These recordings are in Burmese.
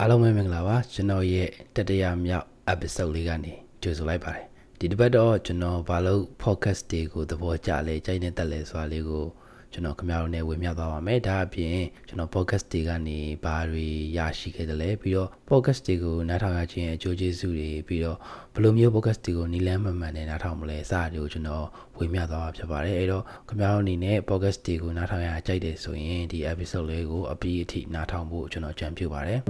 အားလုံးပဲမင်္ဂလာပါကျွန်တော်ရဲ့တတရမြောက် episode လေးကနေကြိုဆိုလိုက်ပါတယ်ဒီတစ်ပတ်တော့ကျွန်တော်ဘာလို့ podcast တွေကိုသဘောကျလဲကြိုက်နေတက်လဲဆိုတာလေးကိုကျွန်တော်ခင်ဗျားတို့နဲ့ဝေမျှသွားပါမယ်ဒါအပြင်ကျွန်တော် podcast တွေကနေဘာတွေရရှိခဲ့တယ်လဲပြီးတော့ podcast တွေကိုနားထောင်ရခြင်းအကျိုးကျေးဇူးတွေပြီးတော့ဘယ်လိုမျိုး podcast တွေကိုနီလန်းမှန်မှန်နဲ့နားထောင်မလဲစတာတွေကိုကျွန်တော်ဝေမျှသွားမှာဖြစ်ပါတယ်အဲ့တော့ခင်ဗျားတို့အနေနဲ့ podcast တွေကိုနားထောင်ရကြိုက်တယ်ဆိုရင်ဒီ episode လေးကိုအပြီးအထိနားထောင်ဖို့ကျွန်တော်ကြံပြုပါတယ်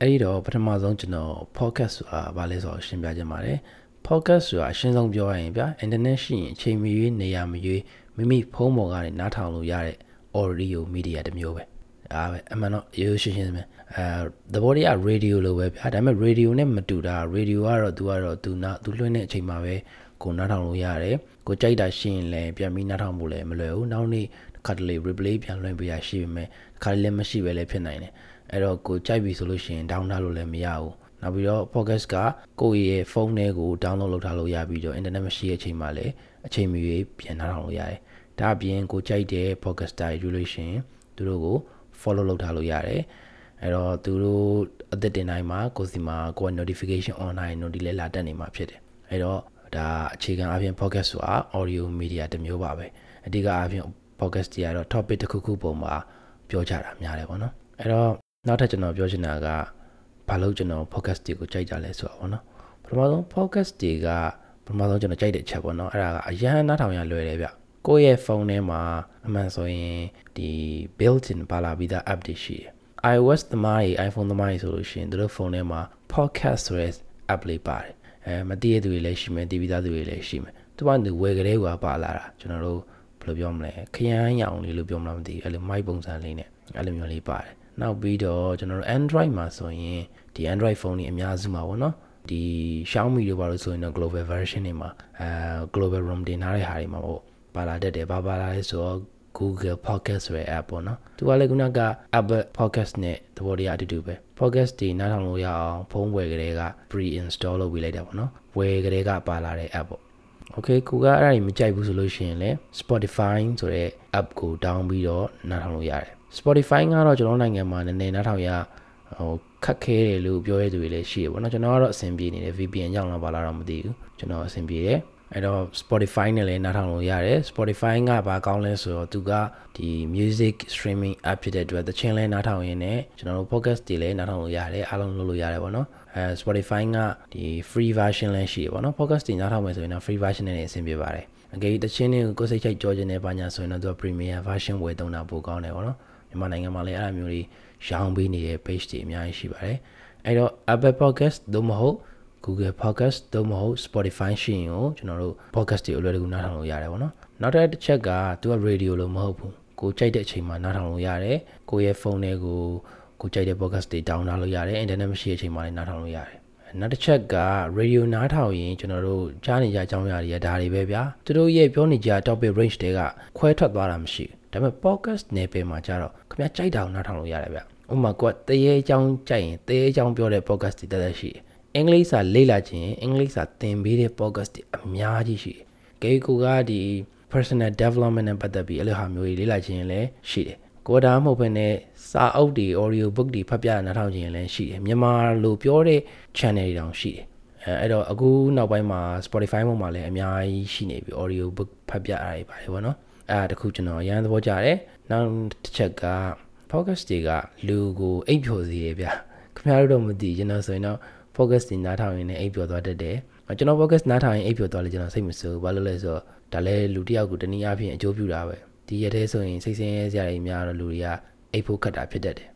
အဲ့ဒီတော့ပထမဆုံးကျွန်တော် podcast ဆိုတာဘာလဲဆိုတော့ရှင်းပြခြင်းပါတယ် podcast ဆိုတာအရှင်းဆုံးပြောရရင်ဗျာ internet ရှိရင်အချိန်မရွေးနေရာမရွေးမိမိဖုန်းပေါ်ကနေနားထောင်လို့ရတဲ့ audio media တစ်မျိုးပဲဒါပဲအမှန်တော့ရိုးရှင်းရှင်းပဲအဲသဘောတရား radio လိုပဲဗျာဒါပေမဲ့ radio နဲ့မတူတာ radio ကတော့ तू ကတော့ तू နာ तू လွှင့်တဲ့အချိန်မှာပဲကိုနားထောင်လို့ရတယ်ကိုကြိုက်တာရှိရင်လည်းပြန်ပြီးနားထောင်ဖို့လည်းမလွယ်ဘူးနောက်နေ့တစ်ခါတလေ replay ပြန်လွှင့်ပေးရရှိပေမဲ့တစ်ခါတလေမရှိပဲလည်းဖြစ်နိုင်တယ် အဲ့တော့ကိုကြိုက်ပြီဆိုလို့ရှိရင် down ထားလို့လည်းမရဘူးနောက်ပြီးတော့ podcast ကကိုယ့်ရဲ့ဖုန်းထဲကို download လုပ်ထားလို့ရပြီးတော့ internet မရှိတဲ့အချိန်မှာလည်းအချိန်မရွေးပြန်နားထောင်လို့ရတယ်ဒါအပြင်ကိုကြိုက်တဲ့ podcaster တွေလို့ရှိရင်သူတို့ကို follow လုပ်ထားလို့ရတယ်အဲ့တော့သူတို့အသက်တင်တိုင်းမှာကိုစီမှာကိုယ် notification online တို့ဒီလဲလာတက်နေမှာဖြစ်တယ်အဲ့တော့ဒါအခြေခံအပြင် podcast ဆိုတာ audio media တစ်မျိုးပါပဲအဓိကအပြင် podcast တွေကတော့ topic တစ်ခုခုပုံမှာပြောကြတာများတယ်ပေါ့နော်အဲ့တော့ နောက်ထပ်ကျွန်တော်ပြောချင်တာကဘာလို့ကျွန်တော် podcast တွေကိုကြိုက်ကြလဲဆိုတော့ဗောနော်ပထမဆုံး podcast တွေကပထမဆုံးကျွန်တော်ကြိုက်တဲ့ချက်ပေါ့နော်အဲ့ဒါကအရန်နားထောင်ရလွယ်တယ်ဗျကိုယ့်ရဲ့ဖုန်းထဲမှာအမှန်ဆိုရင်ဒီ built-in ပါလာပြီးသား app တွေရှိတယ် iOS သမားတွေ iPhone သမားတွေဆိုလို့ရှိရင်တို့ဖုန်းထဲမှာ podcast ဆိုတဲ့ app လေးပါတယ်အဲမသိတဲ့သူတွေလည်းရှိမယ်သိပြီးသားသူတွေလည်းရှိမယ်သူကဝယ်ကြတဲ့ကွာပါလာတာကျွန်တော်တို့ဘယ်လိုပြောမလဲခရမ်းရောင်လေးလို့ပြောမလားမသိဘူးအဲ့လို mic ပုံစံလေးနဲ့အဲ့လိုမျိုးလေးပါတယ် နောက်ပြီးတော့ကျွန်တော်တို့ Android မှာဆိုရင်ဒီ Android ဖုန်းတွေအများစုမှာပေါ့နော်ဒီ Xiaomi တွေပါလို့ဆိုရင်တော့ global version တွေမှာအဲ global roam တင်ထားတဲ့ဟာတွေမှာပေါ့ပါလာတတ်တယ်ပါပါလာလဲဆိုတော့ Google Podcast ဆိုတဲ့ app ပေါ့နော်သူကလည်းခုနက Apple Podcast နဲ့သဘောတရားအတူတူပဲ Podcast တွေနားထောင်လို့ရအောင်ဖုန်းဝယ်ကြတဲ့က pre-install လုပ်ပေးလိုက်တာပေါ့နော်ဝယ်ကြတဲ့ကပါလာတဲ့ app ပေါ့ Okay ကိုကအဲ့ဒါကြီးမကြိုက်ဘူးဆိုလို့ရှိရင်လည်း Spotify ဆိုတဲ့ app ကို down ပြီးတော့နားထောင်လို့ရတယ် Spotify ကတော့ကျွန်တော်နိုင်ငံမှာနည်းနည်းနားထောင်ရဟိုခက်ခဲတယ်လို့ပြောရတဲ့သူတွေလည်းရှိတယ်ပေါ့နော်ကျွန်တော်ကတော့အဆင်ပြေနေတယ် VPN ကြောင့်လားပါလားတော့မသိဘူးကျွန်တော်အဆင်ပြေတယ်အဲ့တော့ Spotify နဲ့လည်းနားထောင်လို့ရတယ် Spotify ကဘာကောင်းလဲဆိုတော့သူကဒီ music streaming app ဖြစ်တဲ့အတွက်သချင်းလဲနားထောင်ရင်းနဲ့ကျွန်တော်တို့ podcast တွေလည်းနားထောင်လို့ရတယ်အားလုံးလုပ်လို့ရတယ်ပေါ့နော်အဲ Spotify ကဒီ free version လည်းရှိတယ်ပေါ့နော် podcast တွေနားထောင်မယ်ဆိုရင်တော့ free version နဲ့အဆင်ပြေပါတယ်အကယ်၍တချင်းတွေကိုကိုယ်စိတ်ချိုက်ကြောခြင်းနဲ့ပါညာဆိုရင်တော့သူက premium version ဝယ်သုံးတာပိုကောင်းတယ်ပေါ့နော် မြန်မာနိုင်ငံမှာလည်းအဲ့လိုမျိုးတွေရောင်းပေးနေတဲ့ page တွေအများကြီးရှိပါတယ်အဲ့တော့ Apple Podcast သို့မဟုတ် Google Podcast သို့မဟုတ် Spotify ရှိရင်ကိုကျွန်တော်တို့ podcast တွေအလွယ်တကူနားထောင်လို့ရတယ်ပေါ့နော်နောက်တစ်ချက်ကသူက radio လို့မဟုတ်ဘူးကိုကြိုက်တဲ့အချိန်မှာနားထောင်လို့ရတယ်ကိုရဲ့ဖုန်းထဲကိုကိုကြိုက်တဲ့ podcast တွေ download လုပ်ရတယ် internet မရှိတဲ့အချိန်မှာလည်းနားထောင်လို့ရတယ်နောက်တစ်ချက်က radio နားထောင်ရင်ကျွန်တော်တို့ကြားနေကြအကြောင်းအရာတွေဒါတွေပဲဗျာသူတို့ရဲ့ပြောနေကြ topic range တွေကခွဲထွက်သွားတာမရှိဘူး ဒါပေမဲ့ podcast နယ်ပယ်မှာကျတော့ခင်ဗျားကြိုက်တာကိုနားထောင်လို့ရတယ်ဗျဥပမာကိုကတရေအကြောင်းကြိုက်ရင်တရေအကြောင်းပြောတဲ့ podcast တွေတက်တက်ရှိတယ်အင်္ဂလိပ်စာလေ့လာခြင်းအင်္ဂလိပ်စာသင်ပေးတဲ့ podcast တွေအများကြီးရှိတယ်။ကေကိုကဒီ personal development နဲ့ပတ်သက်ပြီးအဲ့လိုဟာမျိုးတွေလေ့လာခြင်းလည်းရှိတယ်။ကိုဒါမှမဟုတ်ဘဲနဲ့စာအုပ်တွေ audio book တွေဖတ်ပြနားထောင်ခြင်းလည်းရှိတယ်။မြန်မာလိုပြောတဲ့ channel တွေတောင်ရှိတယ်။အဲအဲ့တော့အခုနောက်ပိုင်းမှာ Spotify ပေါ်မှာလည်းအများကြီးရှိနေပြီ audio book ဖတ်ပြရတာပါတယ်ဗောနော်။ အဲ့ဒါတခုကျွန်တော်အရန်သဘောကျတယ်။နောက်တစ်ချက်က podcast တွေကလူကိုအိပ်ပျော်စေတယ်ဗျ။ခင်ဗျားတို့တော့မသိကျွန်တော်ဆိုရင်တော့ focus တင်နားထောင်ရင်လည်းအိပ်ပျော်သွားတတ်တယ်ကျွန်တော် focus နားထောင်ရင်အိပ်ပျော်သွားလေကျွန်တော်စိတ်မဆိုးဘာလို့လဲဆိုတော့ဒါလည်းလူတစ်ယောက်ကိုတနည်းအားဖြင့်အကျိုးပြုတာပဲဒီရက်သေးဆိုရင်စိတ်ဆင်းရဲစရာတွေများတော့လူတွေကအိပ်ဖို့ခက်တာဖြစ်တတ်တယ်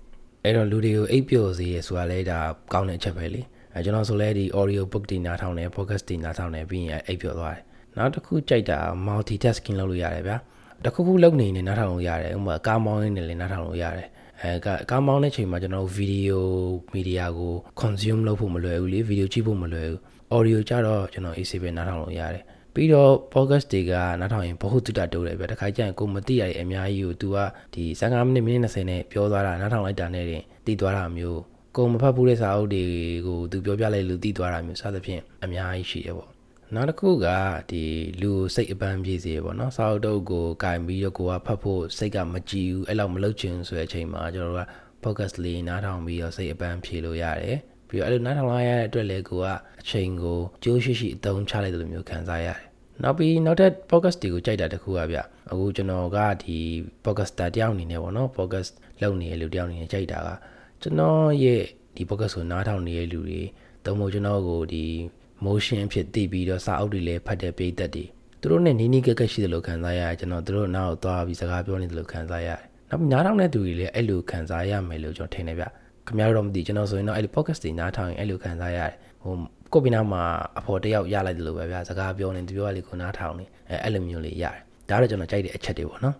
အဲ့တော့လူတွေကိုအိပ်ပျော်စေရဆိုတာလဲဒါကောင်းတဲ့အချက်ပဲလေအဲကျွန်တော်ဆိုလဲဒီ audio book တင်နားထောင်တယ် focus တင်နားထောင်တယ်ပြီးရင်အိပ်ပျော်သွားတယ်နောက်တစ်ခုကြိုက်တာ multitasking လုပ်လို့ရတယ်ဗျာ တခုခုလုပ်နေနေနားထောင်လို့ရတယ်ဥပမာကားမောင်းနေလည်းနားထောင်လို့ရတယ်အဲကားမောင်းတဲ့ချိန်မှာကျွန်တော်တို့ဗီဒီယိုမီဒီယာကို consume လုပ်ဖို့မလွယ်ဘူးလေဗီဒီယိုကြည့်ဖို့မလွယ်ဘူး audio ကြတော့ကျွန်တော် AC ပဲနားထောင်လို့ရတယ်ပြီးတော့ podcast တွေကနားထောင်ရင်ဘ ਹੁ တုတတိုးတယ်ဗျတခါကျရင်ကိုမသိရတဲ့အများကြီးကို तू ကဒီ15မိနစ်မိနစ်20နဲ့ပြောသွားတာနားထောင်လိုက်တာနဲ့တင်သိသွားတာမျိုးကိုမဖတ်ဘူးတဲ့စာအုပ်တွေကို तू ပြောပြလိုက်လို့သိသွားတာမျိုးစသဖြင့်အများကြီးရှိတယ်ပေါ့ နောက်တစ်ခုကဒီလူစိတ်အပန်းပြေစေပေါ့နော်စာအုပ်တုပ်ကိုကင်ပြီးတော့ကိုကဖတ်ဖို့စိတ်ကမကြည်ဘူးအဲ့လောက်မလုပ်ချင်ဆိုတဲ့အချိန်မှာကျွန်တော်တို့က focus လေးနားထောင်ပြီးတော့စိတ်အပန်းဖြေလို့ရတယ်ပြီးတော့အဲ့လိုနားထောင်လိုက်ရတဲ့အတွက်လည်းကိုကအချိန်ကိုကြိုးရှိရှိအသုံးချလိုက်တယ်လို့မျိုးခံစားရတယ်နောက်ပြီးနောက်ထပ် podcast တွေကိုကြိုက်တာတခုကဗျအခုကျွန်တော်ကဒီ podcaster တယောက်အနေနဲ့ပေါ့နော် podcast လုပ်နေတဲ့လူတယောက်အနေနဲ့ကြိုက်တာကကျွန်တော်ရဲ့ဒီ podcast ကိုနားထောင်နေတဲ့လူတွေတုံးမို့ကျွန်တော်ကိုဒီ motion ဖြစ်တည်ပြီးတော့စာအုပ်တွေလည်းဖတ်တဲ့ပိသက်တွေသူတို့နဲ့နီးနီးကက်ကက်ရှိတယ်လို့ခံစားရတယ်ကျွန်တော်တို့နောက်သွားပြီးစကားပြောနေတယ်လို့ခံစားရတယ်နောက်နားထောင်တဲ့သူတွေလည်းအဲ့လိုခံစားရမယ်လို့ကျွန်တော်ထင်တယ်ဗျခင်ဗျားတို့တော့မသိကျွန်တော်ဆိုရင်တော့အဲ့လို podcast တွေနားထောင်ရင်အဲ့လိုခံစားရတယ်ဟိုကိုပီနာမှာအဖော်တယောက်ရလိုက်တယ်လို့ပဲဗျာစကားပြောနေသူပြောရလေကိုနားထောင်နေအဲအဲ့လိုမျိုးလေးရတယ်ဒါတော့ကျွန်တော်ကြိုက်တဲ့အချက်တွေပေါ့နော်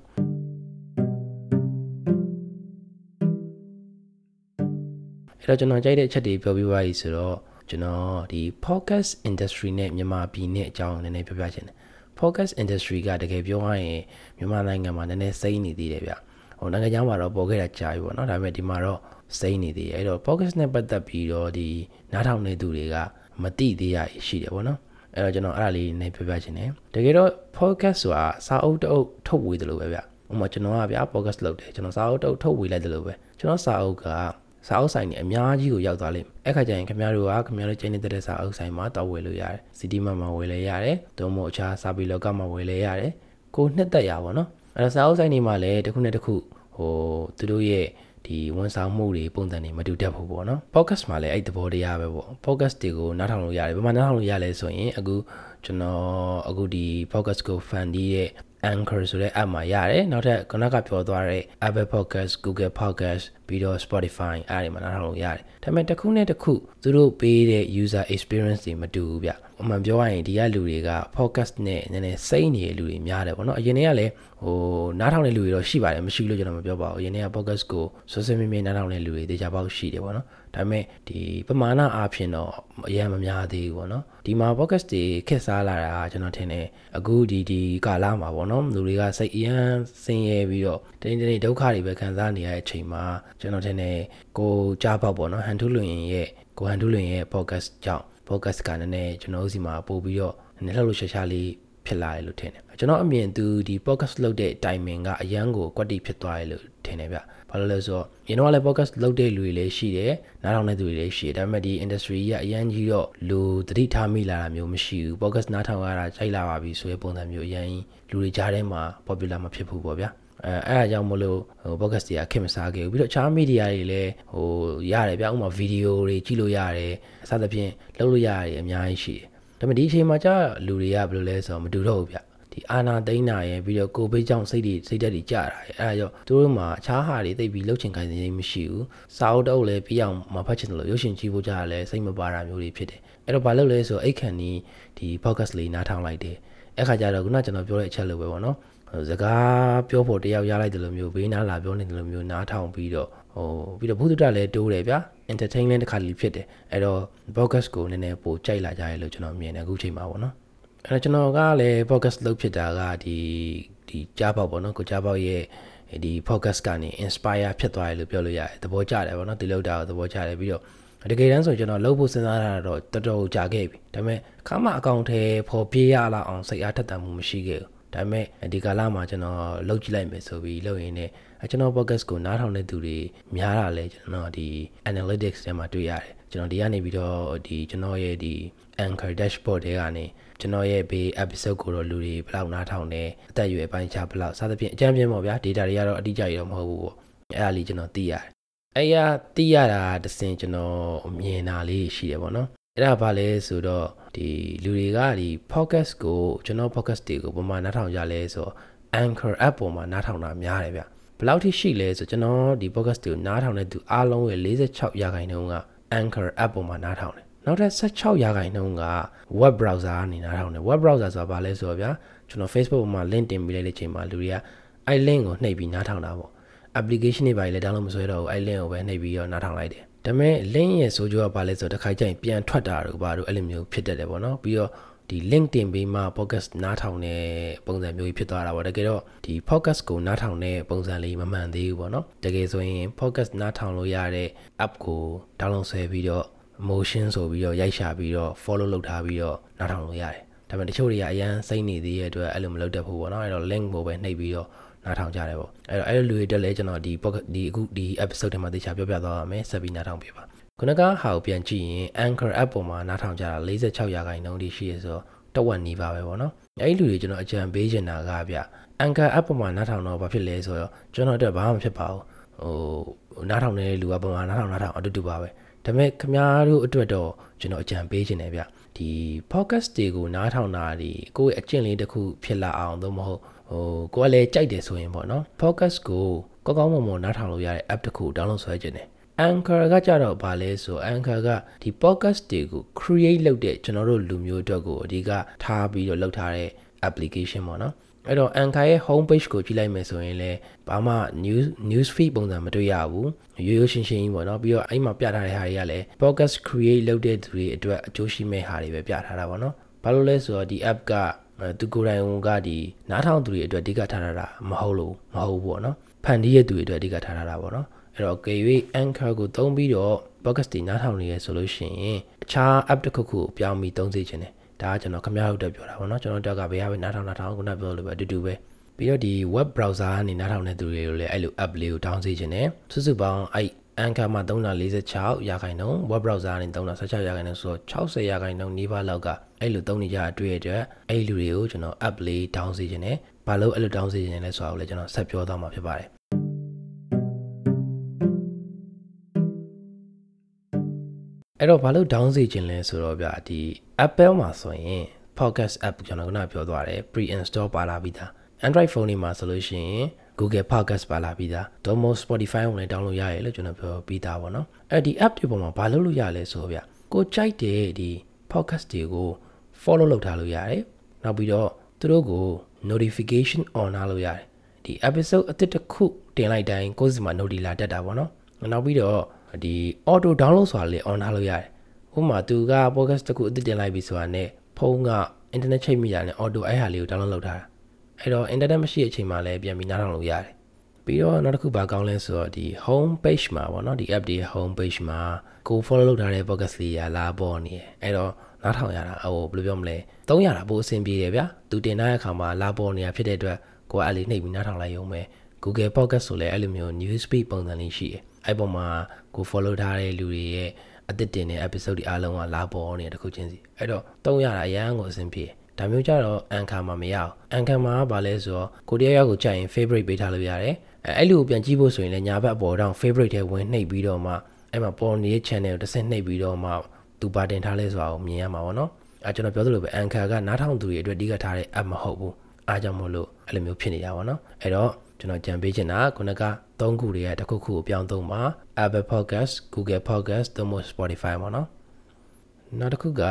အဲ့တော့ကျွန်တော်ကြိုက်တဲ့အချက်တွေပြောပြပါပြီဆိုတော့ ကျွန်တော်ဒီ podcast industry နဲ့မြန်မာပြည်နဲ့အကြောင်းနည်းနည်းပြောပြချင်တယ် podcast industry ကတကယ်ပြောရရင်မြန်မာနိုင်ငံမှာနည်းနည်းစိမ့်နေသေးတယ်ဗျဟိုနိုင်ငံခြားမှာတော့ပေါ်ခဲ့တာကြာပြီပေါ့နော်ဒါပေမဲ့ဒီမှာတော့စိမ့်နေသေးတယ်အဲ့တော့ podcast နဲ့ပတ်သက်ပြီးတော့ဒီနားထောင်နေသူတွေကမတိသေးရရှိတယ်ပေါ့နော်အဲ့တော့ကျွန်တော်အဲ့ဒါလေးနည်းပြောပြချင်တယ်တကယ်တော့ podcast ဆိုတာစာအုပ်တအုပ်ထုတ်ဝေတယ်လို့ပဲဗျဥပမာကျွန်တော်ကဗျ podcast လုပ်တယ်ကျွန်တော်စာအုပ်တအုပ်ထုတ်ဝေလိုက်တယ်လို့ပဲကျွန်တော်စာအုပ်က စာအုပ်ဆိုင်တွေအများကြီးကိုရောက်သွားလိမ့်မယ်အဲ့ခါကျရင်ခင်ဗျားတို့ကခင်ဗျားတို့ကျင်းနေတဲ့စာအုပ်ဆိုင်မှာတောက်ဝယ်လို့ရတယ်စီတီမမှာဝယ်လဲရတယ်သို့မဟုတ်အခြားစာပေလောကမှာဝယ်လဲရတယ်ကိုနှစ်သက်ရပါတော့အဲ့တော့စာအုပ်ဆိုင်တွေမှာလည်းတစ်ခုနဲ့တစ်ခုဟိုသူတို့ရဲ့ဒီဝန်ဆောင်မှုတွေပုံစံတွေမတူတတ်ဘူးပေါ့နော် podcast မှာလည်းအဲ့သဘောတရားပဲပေါ့ podcast တွေကိုနားထောင်လို့ရတယ်ဘယ်မှာနားထောင်လို့ရလဲဆိုရင်အခုကျွန်တော်အခုဒီ podcast ကို fan ဒီရဲ့ Anchor ဆိုတဲ့ app မှာရတယ်နောက်ထပ်ခုနကပြောသွားတဲ့ Apple Podcast Google Podcast ပြီးတော့ Spotify အားတွေမှာနားထောင်လို့ရတယ်ဒါပေမဲ့တစ်ခုနဲ့တစ်ခုသူတို့ပေးတဲ့ user experience တွေမတူဘူးဗျအမှန်ပြောရရင်ဒီကလူတွေက podcast နဲ့နည်းနည်းစိမ့်နေတဲ့လူတွေများတယ်ပေါ့နော်အရင်တည်းကလည်းဟိုနားထောင်တဲ့လူတွေတော့ရှိပါတယ်မရှိလို့ကျွန်တော်မပြောပါဘူးအရင်တည်းက podcast ကိုဆွဆွမြဲမြဲနားထောင်တဲ့လူတွေတေချာပေါက်ရှိတယ်ပေါ့နော်ဒါပေမဲ့ဒီပမာဏအားဖြင့်တော့အရင်မများသေးဘူးပေါ့နော်ဒီမှာ podcast တွေခက်စားလာတာကျွန်တော်ထင်တယ်အခုဒီဒီကာလမှာပေါ့နော်လူတွေကစိတ်အရန်ဆင်းရဲပြီးတော့တင်းတင်းဒုက္ခတွေပဲခံစားနေရတဲ့အချိန်မှာကျွန်တော်ထင်တယ်ကိုကြားပေါက်ပေါ့နော်ဟန်ထုလွင်ရဲ့ကိုဟန်ထုလွင်ရဲ့ podcast ကြောင့် podcast ကနည်းနည်းကျွန်တော်တို့စီမှာပို့ပြီးတော့နည်းလှုပ်လှုပ်ရှားရှားလေးဖြစ်လာတယ်လို့ထင်တယ်ကျွန်တော်အမြင်သူဒီ podcast လုပ်တဲ့ timing ကအရန်ကိုကွက်တိဖြစ်သွားတယ်လို့ထင်တယ်ဗျဘာလို့လဲဆိုတော့ရင်တော့လည်း podcast လုပ်တဲ့လူတွေလည်းရှိတယ်နားထောင်တဲ့သူတွေလည်းရှိတယ်ဒါပေမဲ့ဒီ industry ကြီးကအရန်ကြီးတော့လူသတိထားမိလာတာမျိုးမရှိဘူး podcast နားထောင်ရတာကြိုက်လာပါပြီဆိုတဲ့ပုံစံမျိုးအရန်လူတွေကြားထဲမှာ popular မဖြစ်ဘူးပေါ့ဗျာ အဲအဲ့အကြောင်းမလို့ဟို podcast တွေကခင်မစားခဲ့ဘူးပြီးတော့အခြား media တွေလည်းဟိုရတယ်ဗျဥပမာ video တွေကြည့်လို့ရတယ်အစသဖြင့်လုပ်လို့ရတယ်အများကြီးရှိတယ်ဒါပေမဲ့ဒီအချိန်မှာကြာလူတွေကဘယ်လိုလဲဆိုတော့မတူတော့ဘူးဗျဒီအာနာသိန်းနာရဲ့ပြီးတော့ကိုဗစ်ကြောင့်စိတ်တွေစိတ်ဓာတ်တွေကျတာရဲ့အဲဒါကြောင့်သူတို့မှာအခြားဟာတွေသိပြီးလှုပ်ချင်ခိုင်းနေမရှိဘူးစာအုပ်တုပ်လည်းပြအောင်မဖတ်ချင်တယ်လို့ရုပ်ရှင်ကြည့်ဖို့ကြရလဲစိတ်မပါတာမျိုးတွေဖြစ်တယ်အဲ့တော့ဘာလုပ်လဲဆိုအိတ်ခန်နီဒီ podcast လေးနားထောင်လိုက်တယ်အဲ့ခါကျတော့ခုနကျွန်တော်ပြောတဲ့အချက်လိုပဲပေါ့နော် စကားပြောဖို့တယောက်ရလိုက်တယ်လို့မျိုးဘေးနားလာပြောနေတယ်လို့မျိုးနားထောင်ပြီးတော့ဟိုပြီးတော့ဘုဒ္ဓတလည်းတိုးတယ်ဗျာ entertainment တစ်ခါလေးဖြစ်တယ်အဲ့တော့ podcast ကိုနည်းနည်းပိုကြိုက်လာကြရလို့ကျွန်တော်မြင်တယ်အခုချိန်မှာပေါ့နော်အဲ့တော့ကျွန်တော်ကလည်း podcast လုပ်ဖြစ်တာကဒီဒီကြားပေါက်ပေါ့နော်ကိုကြားပေါက်ရဲ့ဒီ podcast ကနေ inspire ဖြစ်သွားတယ်လို့ပြောလို့ရတယ်သဘောကျတယ်ပေါ့နော်ဒီလောက်တာကိုသဘောကျတယ်ပြီးတော့တကယ်တမ်းဆိုကျွန်တော်လှုပ်ဖို့စဉ်းစားတာတော့တော်တော်ကြာခဲ့ပြီဒါပေမဲ့ခါမှအကောင့်ထဲပေါ်ပြေးရလာအောင်စိတ်အားထက်သန်မှုမရှိခဲ့ဘူး ဒါပေမဲ့ဒီကာလမှာကျွန်တော်လှုပ်ကြည့်လိုက်မယ်ဆိုပြီးလှုပ်ရင်းနဲ့ကျွန်တော် podcast ကိုနားထောင်တဲ့သူတွေများတာလဲကျွန်တော်ဒီ analytics ထဲမှာတွေ့ရတယ်ကျွန်တော်ဒီကနေပြီးတော့ဒီကျွန်တော်ရဲ့ဒီ anchor dashboard တွေကနေကျွန်တော်ရဲ့ဘေး episode ကိုတော့လူတွေဘယ်လောက်နားထောင်တယ်အသက်အရွယ်ပိုင်းခြားဘယ်လောက်စသဖြင့်အကြမ်းပြင်းပေါ့ဗျာ data တွေကတော့အတိအကျရတော့မဟုတ်ဘူးပေါ့အဲ့ဒါလေးကျွန်တော်သိရတယ်အဲ့ရသိရတာတစင်ကျွန်တော်မြင်တာလေးရှိတယ်ပေါ့နော် အဲ့ဒါဘာလဲဆိုတော့ဒီလူတွေကဒီ podcast ကိုကျွန်တော် podcast တွေကိုပုံမှန်နားထောင်ကြလဲဆိုတော့ Anchor app ပေါ်မှာနားထောင်တာများတယ်ဗျဘယ်လောက်ထိရှိလဲဆိုကျွန်တော်ဒီ podcast တွေကိုနားထောင်တဲ့သူအားလုံးရဲ့46ရာခိုင်နှုန်းက Anchor app ပေါ်မှာနားထောင်တယ်နောက်ထပ်16ရာခိုင်နှုန်းက web browser ကနေနားထောင်တယ် web browser ဆိုတာဘာလဲဆိုတော့ဗျာကျွန်တော် Facebook မှာ link တင်ပေးလိုက်တဲ့ချိန်မှာလူတွေကအဲ့ link ကိုနှိပ်ပြီးနားထောင်တာပေါ့ application တွေပါလေ download မဆွဲတော့ဘူးအဲ့ link ကိုပဲနှိပ်ပြီးတော့နားထောင်လိုက်တယ် ဒါပေမဲ့ link ရဲ့ဆိုကြကဘာလဲဆိုတော့တစ်ခါကျရင်ပြန်ထွက်တာတို့ဘာတို့အဲ့လိုမျိုးဖြစ်တတ်တယ်ပေါ့နော်ပြီးတော့ဒီ link တင်ပေးမှ podcast နားထောင်တဲ့ပုံစံမျိုးကြီးဖြစ်သွားတာပေါ့တကယ်တော့ဒီ podcast ကိုနားထောင်တဲ့ပုံစံလေးမမှန်သေးဘူးပေါ့နော်တကယ်ဆိုရင် podcast နားထောင်လို့ရတဲ့ app ကို download ဆွဲပြီးတော့ motion ဆိုပြီးတော့ရိုက်ရှာပြီးတော့ follow လုပ်ထားပြီးတော့နားထောင်လို့ရတယ်ဒါပေမဲ့တချို့တွေကအရန်စိတ်နေသေးတဲ့အတွက်အဲ့လိုမလုပ်တတ်ဘူးပေါ့နော်အဲ့တော့ link ကိုပဲနှိပ်ပြီးတော့ နားထောင်ကြတယ်ပေါ့အဲ့တော့အဲ့လိုလူတွေတက်လဲကျွန်တော်ဒီဒီအခုဒီ episode ထဲမှာသေချာပြောပြသွားပါမယ်ဆက်ပြီးနားထောင်ပြပါခုနကဟာကိုပြန်ကြည့်ရင် Anchor app ပေါ်မှာနားထောင်ကြတာ46ရာခိုင်နှုန်းထိရှိရဆိုတော့တဝက်နီးပါပဲပေါ့နော်အဲ့ဒီလူတွေကျွန်တော်အကြံပေးချင်တာကဗျ Anchor app ပေါ်မှာနားထောင်တော့ဘာဖြစ်လဲဆိုတော့ကျွန်တော်အတွက်ဘာမှမဖြစ်ပါဘူးဟိုနားထောင်နေတဲ့လူကပုံမှန်နားထောင်နားထောင်အတူတူပါပဲဒါပေမဲ့ခင်ဗျားတို့အတွက်တော့ကျွန်တော်အကြံပေးချင်တယ်ဗျဒီ podcast တွေကိုနားထောင်တာဒီကိုယ့်ရဲ့အကျင့်လေးတစ်ခုဖြစ်လာအောင်သို့မဟုတ် ဟိုကိုကလည်းကြိုက်တယ်ဆိုရင်ပေါ့နော် podcast ကိုကောင်းကောင်းမွန်မွန်နားထောင်လို့ရတဲ့ app တစ်ခု download ဆွဲခြင်းတယ် Anchor ကကြတော့ဗာလဲဆို Anchor ကဒီ podcast တွေကို create လုပ်တဲ့ကျွန်တော်တို့လူမျိုးအတွက်ကိုအဓိကထားပြီးတော့လုပ်ထားတဲ့ application ပေါ့နော်အဲ့တော့ Anchor ရဲ့ home page ကိုကြည့်လိုက်မယ်ဆိုရင်လည်းဘာမှ news news feed ပုံစံမတွေ့ရဘူးရိုးရိုးရှင်းရှင်းကြီးပေါ့နော်ပြီးတော့အဲ့မှာပြထားတဲ့ဟာတွေကလည်း podcast create လုပ်တဲ့သူတွေအတွက်အကျိုးရှိမဲ့ဟာတွေပဲပြထားတာပေါ့နော်ဘာလို့လဲဆိုတော့ဒီ app က သူကိုယ်တိုင်ကဒီနားထောင်သူတွေအတွက်အဓိကထားထားတာမဟုတ်လို့မဟုတ်ဘူးပေါ့နော်ဖန်တီးရတဲ့သူတွေအတွက်အဓိကထားထားတာပေါ့နော်အဲ့တော့ KUA Anchor ကိုသုံးပြီးတော့ podcast တွေနားထောင်နေရဆိုလို့ရှိရင်အခြား app တစ်ခုခုကိုပြောင်းပြီးသုံးစေချင်တယ်ဒါကကျွန်တော်ခမရဟုတ်တက်ပြောတာပေါ့နော်ကျွန်တော်တက်ကဘယ်ဟာပဲနားထောင်နားထောင်ခုနပြောလို့ပဲအတူတူပဲပြီးတော့ဒီ web browser ကနေနားထောင်တဲ့သူတွေကိုလည်းအဲ့လို app လေးကို down စေချင်တယ်စုစုပေါင်းအဲ့ Anchor မှာ346ရာခိုင်နှုန်း web browser နဲ့316ရာခိုင်နှုန်းဆိုတော့60ရာခိုင်နှုန်းနီးပါးလောက်ကအဲ့လိုသုံးနေကြအတွေ့အကြအဲ့လူတွေကိုကျွန်တော် app လေး down စေချင်တယ်ဘာလို့အဲ့လို down စေချင်လဲဆိုတာကိုလည်းကျွန်တော်ဆက်ပြောသွားမှာဖြစ်ပါတယ်အဲ့တော့ဘာလို့ down စေခြင်းလဲဆိုတော့ဗျာဒီ Apple မှာဆိုရင် podcast app ကျွန်တော်ကပြောသွားတယ် pre install ပါလာပြီးသား Android phone တွေမှာဆိုလို့ရှိရင် Google Podcast ပါလာပြီးသား Domo Spotify ကိုလည်း download ရရလို့ကျွန်တော်ပြောပြီးသားပေါ့နော်အဲ့ဒီ app တွေပေါ်မှာဘာလုပ်လို့ရလဲဆိုတော့ဗျကိုကြိုက်တဲ့ဒီ podcast တွေကို follow လုပ်ထားလို့ရတယ်နောက်ပြီးတော့သူတို့ကို notification on လုပ်ရတယ်ဒီ episode အသစ်တစ်ခုတင်လိုက်တိုင်းကိုယ်စီမှာ notification လာတက်တာပေါ့နော်နောက်ပြီးတော့ဒီ auto download ဆိုတာလေး on ထားလို့ရတယ်ဥပမာသူက podcast တစ်ခုအသစ်တင်လိုက်ပြီဆိုတာနဲ့ဖုန်းက internet ချိတ်မိတာနဲ့ auto အဲ့ဟာလေးကို download လုပ်ထားတာ အဲ့တော့ internet မရှိတဲ့အချိန်မှာလည်းပြန်ပြီးနားထောင်လို့ရတယ်ပြီးတော့နောက်တစ်ခုဘာကောင်းလဲဆိုတော့ဒီ home page မှာပေါ့နော်ဒီ app တွေ home page မှာကို follow လုပ်ထားတဲ့ podcast လေးရလာပေါ်နေတယ်အဲ့တော့နားထောင်ရတာဟိုဘယ်လိုပြောမလဲသုံးရတာပိုအဆင်ပြေတယ်ဗျာသူတင်ထားတဲ့အခါမှာလာပေါ်နေတာဖြစ်တဲ့အတွက်ကိုကအဲ့လေးနှိပ်ပြီးနားထောင်လိုက်ရုံပဲ Google Podcast ဆိုလည်းအဲ့လိုမျိုး news feed ပုံစံလေးရှိတယ်အဲ့ပေါ်မှာကို follow ထားတဲ့လူတွေရဲ့အသစ်တင်တဲ့ episode တွေအားလုံးကလာပေါ်နေတဲ့တစ်ခုချင်းစီအဲ့တော့သုံးရတာအရန်ကိုအဆင်ပြေ ဒါမျိုးကြတော့ Anchor မှာမရအောင် Anchor မှာကဘာလဲဆိုတော့ကိုတယောက်ယောက်ကိုကြိုက်ရင် favorite ပေးထားလို့ရတယ်အဲအဲ့လိုပြန်ကြည့်ဖို့ဆိုရင်လည်းညာဘက်အပေါ်တောင် favorite ထဲဝင်နှိပ်ပြီးတော့မှအဲ့မှာပေါ်နေတဲ့ channel ကိုတစ်ဆင့်နှိပ်ပြီးတော့မှသူပါတင်ထားလဲဆိုတာကိုမြင်ရမှာပေါ့နော်အဲကျွန်တော်ပြောသလိုပဲ Anchor ကနားထောင်သူတွေအတွက်အဓိကထားတဲ့ app မဟုတ်ဘူးအားကြောင့်မို့လို့အဲ့လိုမျိုးဖြစ်နေတာပေါ့နော်အဲ့တော့ကျွန်တော်ကြံပေးချင်တာခုနကသုံးခုတွေကတစ်ခုခုကိုပြောင်းသုံးပါ Apple Podcast Google Podcast သို့မဟုတ် Spotify ပေါ့နော် နောက်တစ်ခုက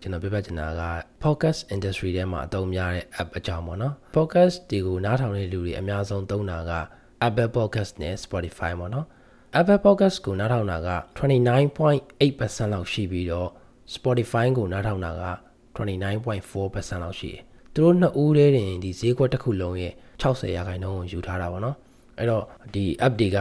ကျွန်တော်ပြပြချင်တာက podcast industry ထဲမှာအသုံးများတဲ့ app အကြောင်းပေါ့နော် podcast တွေကိုနားထောင်တဲ့လူတွေအများဆုံးသုံးတာက Apple Podcast နဲ့ Spotify ပေါ့နော် Apple Podcast ကိုနားထောင်တာက29.8%လောက်ရှိပြီးတော့ Spotify ကိုနားထောင်တာက29.4%လောက်ရှိတယ်သူတို့နှစ်ဦးတည်းတင်ဒီဈေးကွက်တစ်ခုလုံးရဲ့60ရာခိုင်နှုန်းကိုယူထားတာပေါ့နော်အဲ့တော့ဒီ app တွေက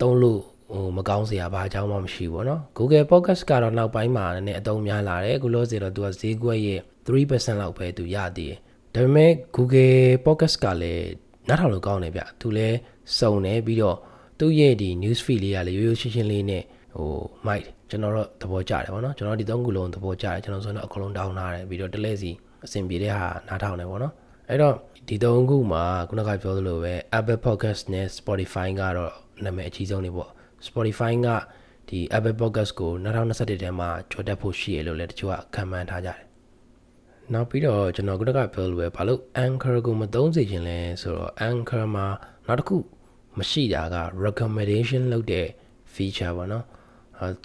သုံးလို့ ဟိုမကောင်းစရာဘာအကြောင်းမှမရှိဘူးเนาะ Google Podcast ကတော့နောက်ပိုင်းမှာလည်းအသုံးများလာတယ်အခုလို့ဆိုတော့သူကဈေးကွက်ရဲ့3%လောက်ပဲသူရသေးတယ်ဒါပေမဲ့ Google Podcast ကလည်းနားထောင်လို့ကောင်းတယ်ဗျသူလည်းစုံတယ်ပြီးတော့သူ့ရဲ့ဒီ news feed လေးကလည်းရိုးရိုးရှင်းရှင်းလေးနဲ့ဟို mic ကျွန်တော်တို့သဘောကျတယ်ဗောနော်ကျွန်တော်ဒီသုံးခုလုံးသဘောကျတယ်ကျွန်တော်ဆိုတော့အကုန်လုံး down လာတယ်ပြီးတော့တလဲစီအဆင်ပြေတဲ့ဟာနားထောင်တယ်ဗောနော်အဲ့တော့ဒီသုံးခုမှာခုနကပြောသလိုပဲ Apple Podcast နဲ့ Spotify ကတော့နာမည်အကြီးဆုံးနေပေါ့ Spotify ကဒီ Apple Podcast ကို2021ထဲမှာကြော်တက်ဖို့ရှိရလို့လည်းတချို့ကခံမှန်းထားကြတယ်။နောက်ပြီးတော့ကျွန်တော်ခုနကပြောလို့ပဲဘာလို့ Anchor ကိုမသုံးစေချင်လဲဆိုတော့ Anchor မှာနောက်တစ်ခုမရှိတာက recommendation လုပ်တဲ့ feature ပေါ့နော်။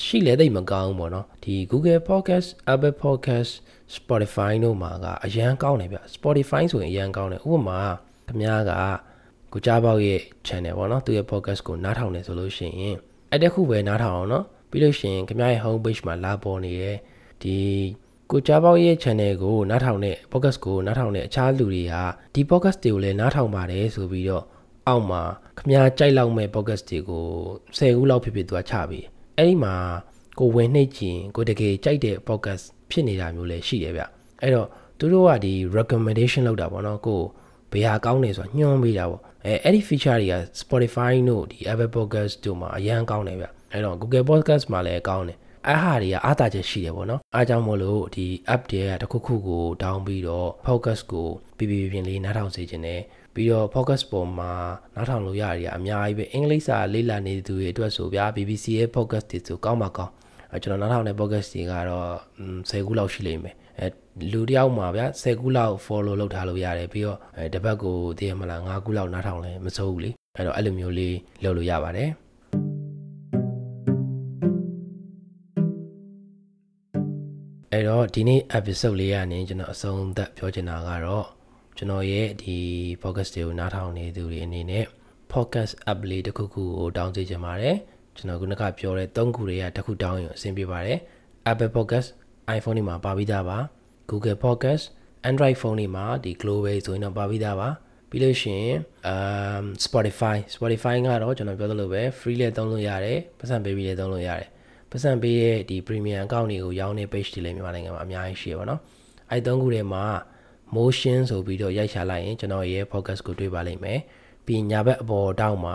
ရှိလဲတိတ်မကောင်းဘူးပေါ့နော်ဒီ Google Podcast Apple Podcast Spotify တို့မှာကအရန်ကောင်းတယ်ဗျ Spotify ဆိုရင်အရန်ကောင်းတယ်ဥပမာခင်ဗျားက ကိုကြားပေါက်ရဲ့ channel ပေါ့နော်သူရဲ့ podcast ကိုနားထောင်နေဆိုလို့ရှိရင်အဲ့တခုပဲနားထောင်အောင်နော်ပြီးလို့ရှိရင်ခင်ဗျားရဲ့ home page မှာလာပေါ်နေတဲ့ဒီကိုကြားပေါက်ရဲ့ channel ကိုနားထောင်တဲ့ podcast ကိုနားထောင်တဲ့အခြားလူတွေဟာဒီ podcast တွေကိုလည်းနားထောင်ပါတယ်ဆိုပြီးတော့အောက်မှာခင်ဗျားကြိုက်လောက်မဲ့ podcast တွေကို10ခုလောက်ဖြစ်ဖြစ်သူကချပြီးအဲ့ဒီမှာကိုဝင်နှိပ်ကြည့်ကိုတကယ်ကြိုက်တဲ့ podcast ဖြစ်နေတာမျိုးလည်းရှိတယ်ဗျအဲ့တော့သူတို့ကဒီ recommendation လောက်တာပေါ့နော်ကိုဘယ်ဟာကောင်းနေဆိုညွှန်းပေးတာပေါ့ အဲအဲ့ဒီ feature တွေက Spotify တို့ဒီ Apple Podcast တို့မှာအရန်ကောင်းတယ်ဗျအဲ့တော့ Google Podcast မှာလည်းကောင်းတယ်အဟာတွေကအားတာချက်ရှိတယ်ပေါ့နော်အားကြောင့်မို့လို့ဒီ app တွေကတခုခုကို down ပြီးတော့ focus ကိုပြပြပြင်းလေးနားထောင်စေခြင်းနဲ့ပြီးတော့ focus ပေါ်မှာနားထောင်လို့ရရအများကြီးပဲအင်္ဂလိပ်စာလေ့လာနေသူတွေအတွက်ဆိုဗျာ BBC ရဲ့ focus တွေဆိုကောင်းပါကောင်းအဲကျွန်တော်နားထောင်တဲ့ focus တွေကတော့10ခုလောက်ရှိလိမ့်မယ် အဲလူတယောက်မှာဗျာ10ခုလောက် follow လုပ်ထားလို့ရတယ်ပြီးတော့အဲတစ်ပတ်ကိုတည်ရမလား9ခုလောက်နားထောင်လဲမစိုးဘူးလေအဲ့တော့အဲ့လိုမျိုးလေးလုပ်လို့ရပါတယ်အဲ့တော့ဒီနေ့ episode လေးကနေကျွန်တော်အဆုံးသတ်ပြောချင်တာကတော့ကျွန်တော်ရဲ့ဒီ focus တွေကိုနားထောင်နေသူတွေအနေနဲ့ podcast app လေးတစ်ခုခုကိုတောင်းစေချင်ပါတယ်ကျွန်တော်ခုနကပြောတဲ့၃ခုတွေကတစ်ခုတောင်းရင်အဆင်ပြေပါတယ် Apple Podcast iPhone တွေမှာပါပြီးသားပါ Google Podcast Android phone တွေမှာဒီ Global ဆိုရင်တော့ပါပြီးသားပါပြီးလို့ရှိရင် um Spotify Spotify ကတော့ကျွန်တော်ပြောသလိုပဲ free လည်းသုံးလို့ရတယ်ပတ်စံပေးပြီးလည်းသုံးလို့ရတယ်ပတ်စံပေးရဲ့ဒီ premium account တွေကိုရောင်းနေ page တွေလည်းမြန်မာနိုင်ငံမှာအများကြီးရှိရပါတော့အဲသုံးခုထဲမှာ motion ဆိုပြီးတော့ရိုက်ရှာလိုက်ရင်ကျွန်တော်ရဲ့ focus ကိုတွေ့ပါလိမ့်မယ်ပြီးညာဘက်အပေါ်တောက်မှာ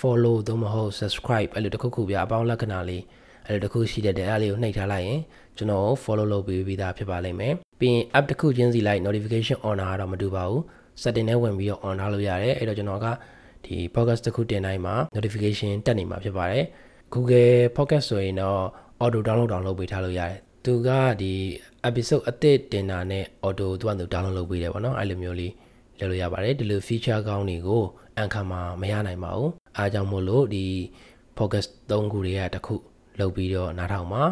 follow သို့မဟုတ် subscribe အဲ့လိုတစ်ခုခုပြအပေါင်းလက္ခဏာလေး အဲ့လိုတစ်ခုရှိတဲ့တဲ့အဲ့လေးကိုနှိပ်ထားလိုက်ရင်ကျွန်တော် follow လုပ်ပေးပြီးသားဖြစ်ပါလိမ့်မယ်ပြီးရင် app တစ်ခုချင်းစီလိုက် notification on တာတော့မတူပါဘူး setting နဲ့ဝင်ပြီးတော့ on ထားလို့ရတယ်အဲ့တော့ကျွန်တော်ကဒီ podcast တစ်ခုတင်တိုင်းမှာ notification တက်နေမှာဖြစ်ပါတယ် Google Podcast ဆိုရင်တော့ auto download တောင်လုပ်ပေးထားလို့ရတယ်သူကဒီ episode အသစ်တင်တာနဲ့ auto သူကသူ download လုပ်ပေးတယ်ပေါ့နော်အဲ့လိုမျိုးလေးလုပ်လို့ရပါတယ်ဒီလို feature ကောင်းတွေကိုအန်ခါမှာမရနိုင်ပါဘူးအားကြောင့်မို့လို့ဒီ focus 3ခုတွေကတစ်ခု လုပ်ပြီးတော့နားထောင်ပါ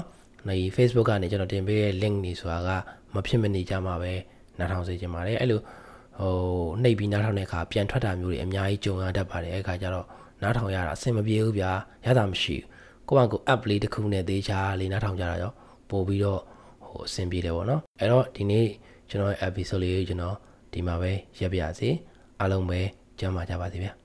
ဒီ Facebook ကနေကျွန်တော်တင်ပေးတဲ့ link နေဆိုတာကမဖြစ်မနေကြမှာပဲနားထောင်စေချင်ပါတယ်အဲ့လိုဟိုနှိပ်ပြီးနားထောင်တဲ့အခါပြန်ထွက်တာမျိုးတွေအများကြီးကြုံရတတ်ပါတယ်အဲ့ခါကျတော့နားထောင်ရတာအဆင်မပြေဘူးဗျာရတာမရှိဘူးကိုယ့်ဘာကို app လေးတစ်ခုနဲ့သေးချာလေးနားထောင်ကြတာရောပို့ပြီးတော့ဟိုအဆင်ပြေတယ်ပေါ့နော်အဲ့တော့ဒီနေ့ကျွန်တော်ရဲ့ episode လေးကိုကျွန်တော်ဒီမှာပဲရပ်ပြရစီအားလုံးပဲကျမ်းမာကြပါစေဗျာ